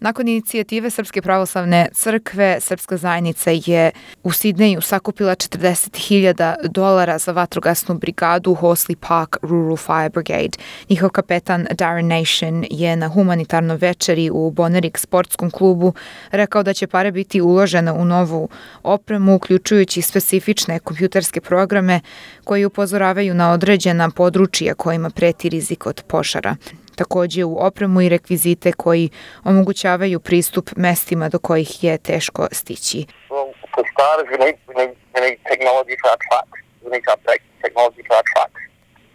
Nakon inicijative Srpske pravoslavne crkve, Srpska zajednica je u Sidneju sakupila 40.000 dolara za vatrogasnu brigadu Hosley Park Rural Fire Brigade. Njihov kapetan Darren Nation je na humanitarnoj večeri u Bonerik sportskom klubu rekao da će pare biti uložene u novu opremu, uključujući specifične kompjuterske programe koji upozoravaju na određena područja kojima preti rizik od požara takođe u opremu i rekvizite koji omogućavaju pristup mestima do kojih je teško stići. Well, for starters, we need, we need, we need technology for our trucks. We need to update technology for our trucks.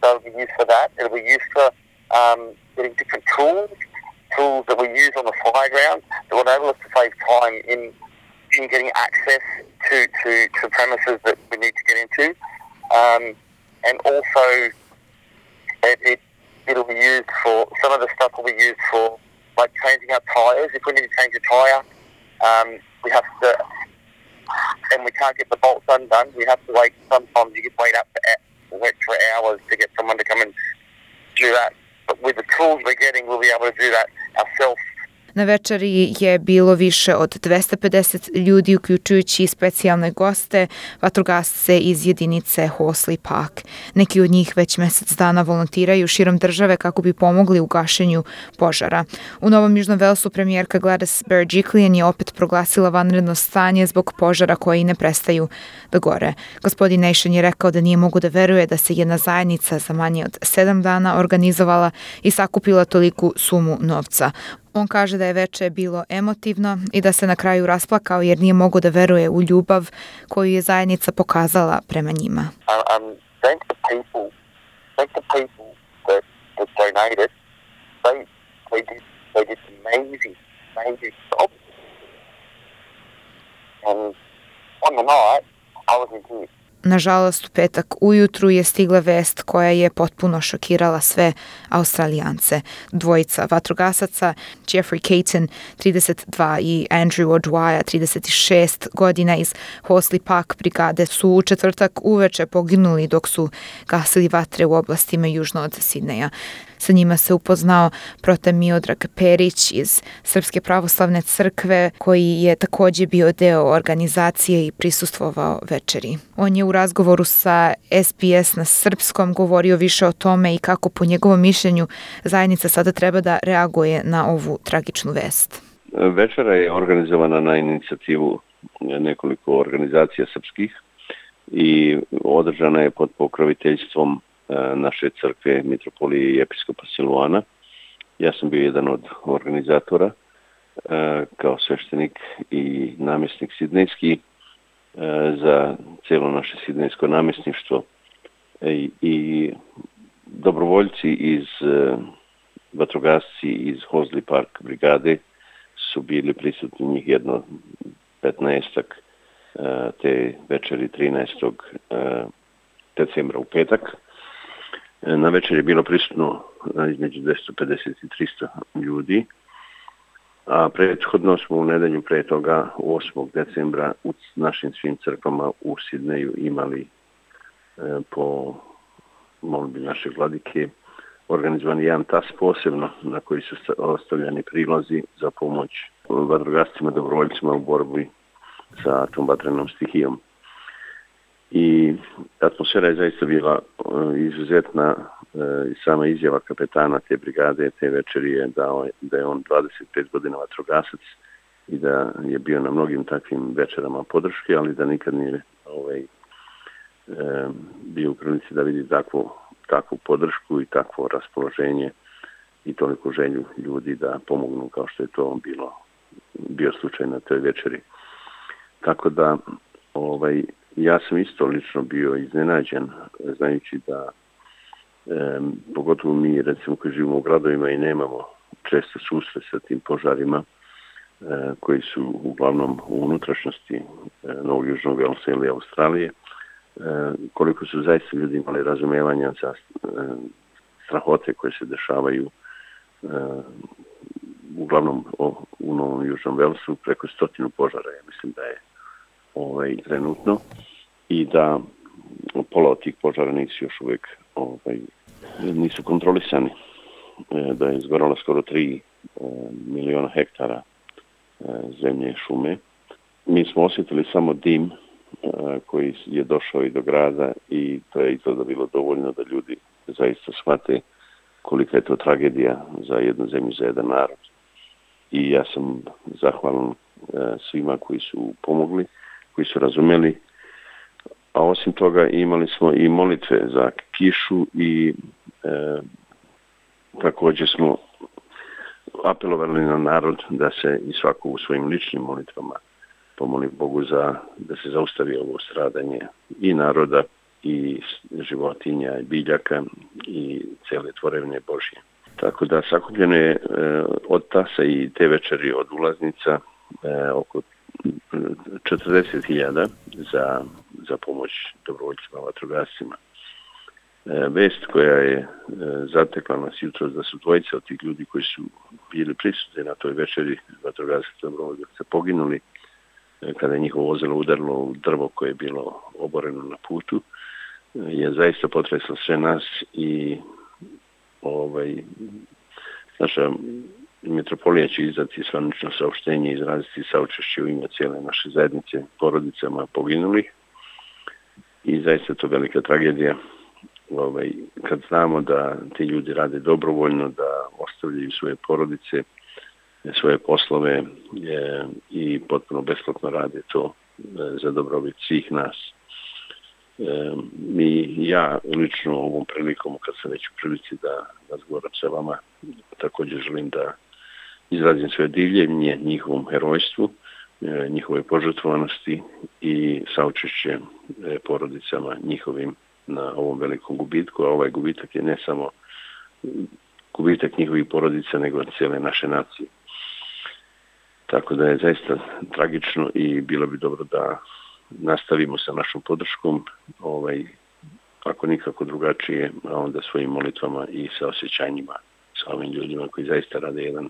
So it'll be used for that. It'll be used for um, getting different tools, tools that we use on the fire ground that will enable us to save time in in getting access to, to, to premises that we need to get into. Um, and also, it, it it'll be used for some of the stuff will be used for like changing our tyres. If we need to change a tyre, um, we have to, and we can't get the bolts undone. We have to wait. Sometimes you can wait up for wait for hours to get someone to come and do that. But with the tools we're getting, we'll be able to do that ourselves Na večeri je bilo više od 250 ljudi, uključujući specijalne goste, vatrogasce iz jedinice Hosli Pak. Neki od njih već mesec dana volontiraju širom države kako bi pomogli u gašenju požara. U Novom Južnom Velsu premijerka Gladys Berejiklian je opet proglasila vanredno stanje zbog požara koji ne prestaju da gore. Gospodin Nation je rekao da nije mogu da veruje da se jedna zajednica za manje od sedam dana organizovala i sakupila toliku sumu novca. On kaže da je veče bilo emotivno i da se na kraju rasplakao jer nije mogao da veruje u ljubav koju je zajednica pokazala prema njima. And on the night, I was in tears. Nažalost, u petak ujutru je stigla vest koja je potpuno šokirala sve Australijance. Dvojica vatrogasaca, Jeffrey Caton, 32 i Andrew O'Dwyer, 36 godina iz Horsley Park brigade su u četvrtak uveče poginuli dok su gasili vatre u oblastima južno od Sidneja. Sa njima se upoznao prota Miodrag Perić iz Srpske pravoslavne crkve koji je takođe bio deo organizacije i prisustvovao večeri. On je u razgovoru sa SBS na srpskom govorio više o tome i kako po njegovom mišljenju zajednica sada treba da reaguje na ovu tragičnu vest. Večera je organizovana na inicijativu nekoliko organizacija srpskih i održana je pod pokroviteljstvom E, naše crkve Mitropolije i Episkopa Siluana. Ja sam bio jedan od organizatora e, kao sveštenik i namjesnik sidnejski e, za celo naše sidnejsko namestništvo i, i dobrovoljci iz vatrogasci iz Hozli Park brigade su bili prisutni njih jedno 15 te večeri 13. decembra u petak Na večer je bilo prisutno e, između 250 i 300 ljudi, a prethodno smo u nedelju pre toga 8. decembra u našim svim crkvama u Sidneju imali e, po molbi naše vladike organizovan jedan tas posebno na koji su ostavljani prilozi za pomoć vatrogascima, dobrovoljcima u borbi sa tom vatrenom stihijom i atmosfera je zaista bila eh, izuzetna eh, i sama izjava kapetana te brigade te večeri je dao da je on 25 godina vatrogasac i da je bio na mnogim takvim večerama podrške, ali da nikad nije ovaj, e, bio u prilici da vidi takvu, takvu podršku i takvo raspoloženje i toliko želju ljudi da pomognu kao što je to bilo bio slučaj na toj večeri. Tako da ovaj Ja sam isto lično bio iznenađen, znajući da e, pogotovo mi recimo koji živimo u gradovima i nemamo često susre sa tim požarima e, koji su uglavnom u unutrašnjosti e, Novog Južnog Velsa ili Australije, e, koliko su zaista ljudi imali razumevanja za e, strahote koje se dešavaju e, uglavnom o, u Novom Južnom Velsu preko stotinu požara, ja mislim da je ovaj, trenutno i da pola tih požara nisu još uvek ovaj, nisu kontrolisani. E, da je izgoralo skoro 3 e, miliona hektara e, zemlje i šume. Mi smo osjetili samo dim e, koji je došao i do grada i to je i to da bilo dovoljno da ljudi zaista shvate kolika je to tragedija za jednu zemlju, za jedan narod. I ja sam zahvalan e, svima koji su pomogli koji su razumeli, a osim toga imali smo i molitve za kišu i e, također smo apelovali na narod da se i svako u svojim ličnim molitvama pomoli Bogu za, da se zaustavi ovo stradanje i naroda i životinja i biljaka i cele tvorevne Božije. Tako da sakupljeno je e, od tasa i te večeri od ulaznica e, oko 40.000 za, za pomoć dobrovoljcima vatrogascima. E, vest koja je e, zatekla nas jutro da su dvojica od tih ljudi koji su bili prisutni na toj večeri vatrogasci dobrovoljca poginuli e, kada je njihovo vozilo udarilo u drvo koje je bilo oboreno na putu e, je zaista potreslo sve nas i ovaj, naša Mitropolija će izdati svanično saopštenje i izraziti saučešće u ime cijele naše zajednice porodicama poginulih i zaista to velika tragedija ovaj, kad znamo da ti ljudi rade dobrovoljno, da ostavljaju svoje porodice, svoje poslove e, i potpuno besplatno rade to e, za dobrobit svih nas. E, mi, ja lično ovom prilikom, kad sam već u prilici da razgovaram sa vama, također želim da izrazim svoje divljenje njihovom herojstvu, e, njihove požrtvovanosti i saučešće e, porodicama njihovim na ovom velikom gubitku, a ovaj gubitak je ne samo gubitak njihovih porodica, nego cijele naše nacije. Tako da je zaista tragično i bilo bi dobro da nastavimo sa našom podrškom, ovaj, ako nikako drugačije, a onda svojim molitvama i sa osjećanjima sa ovim ljudima koji zaista rade jedan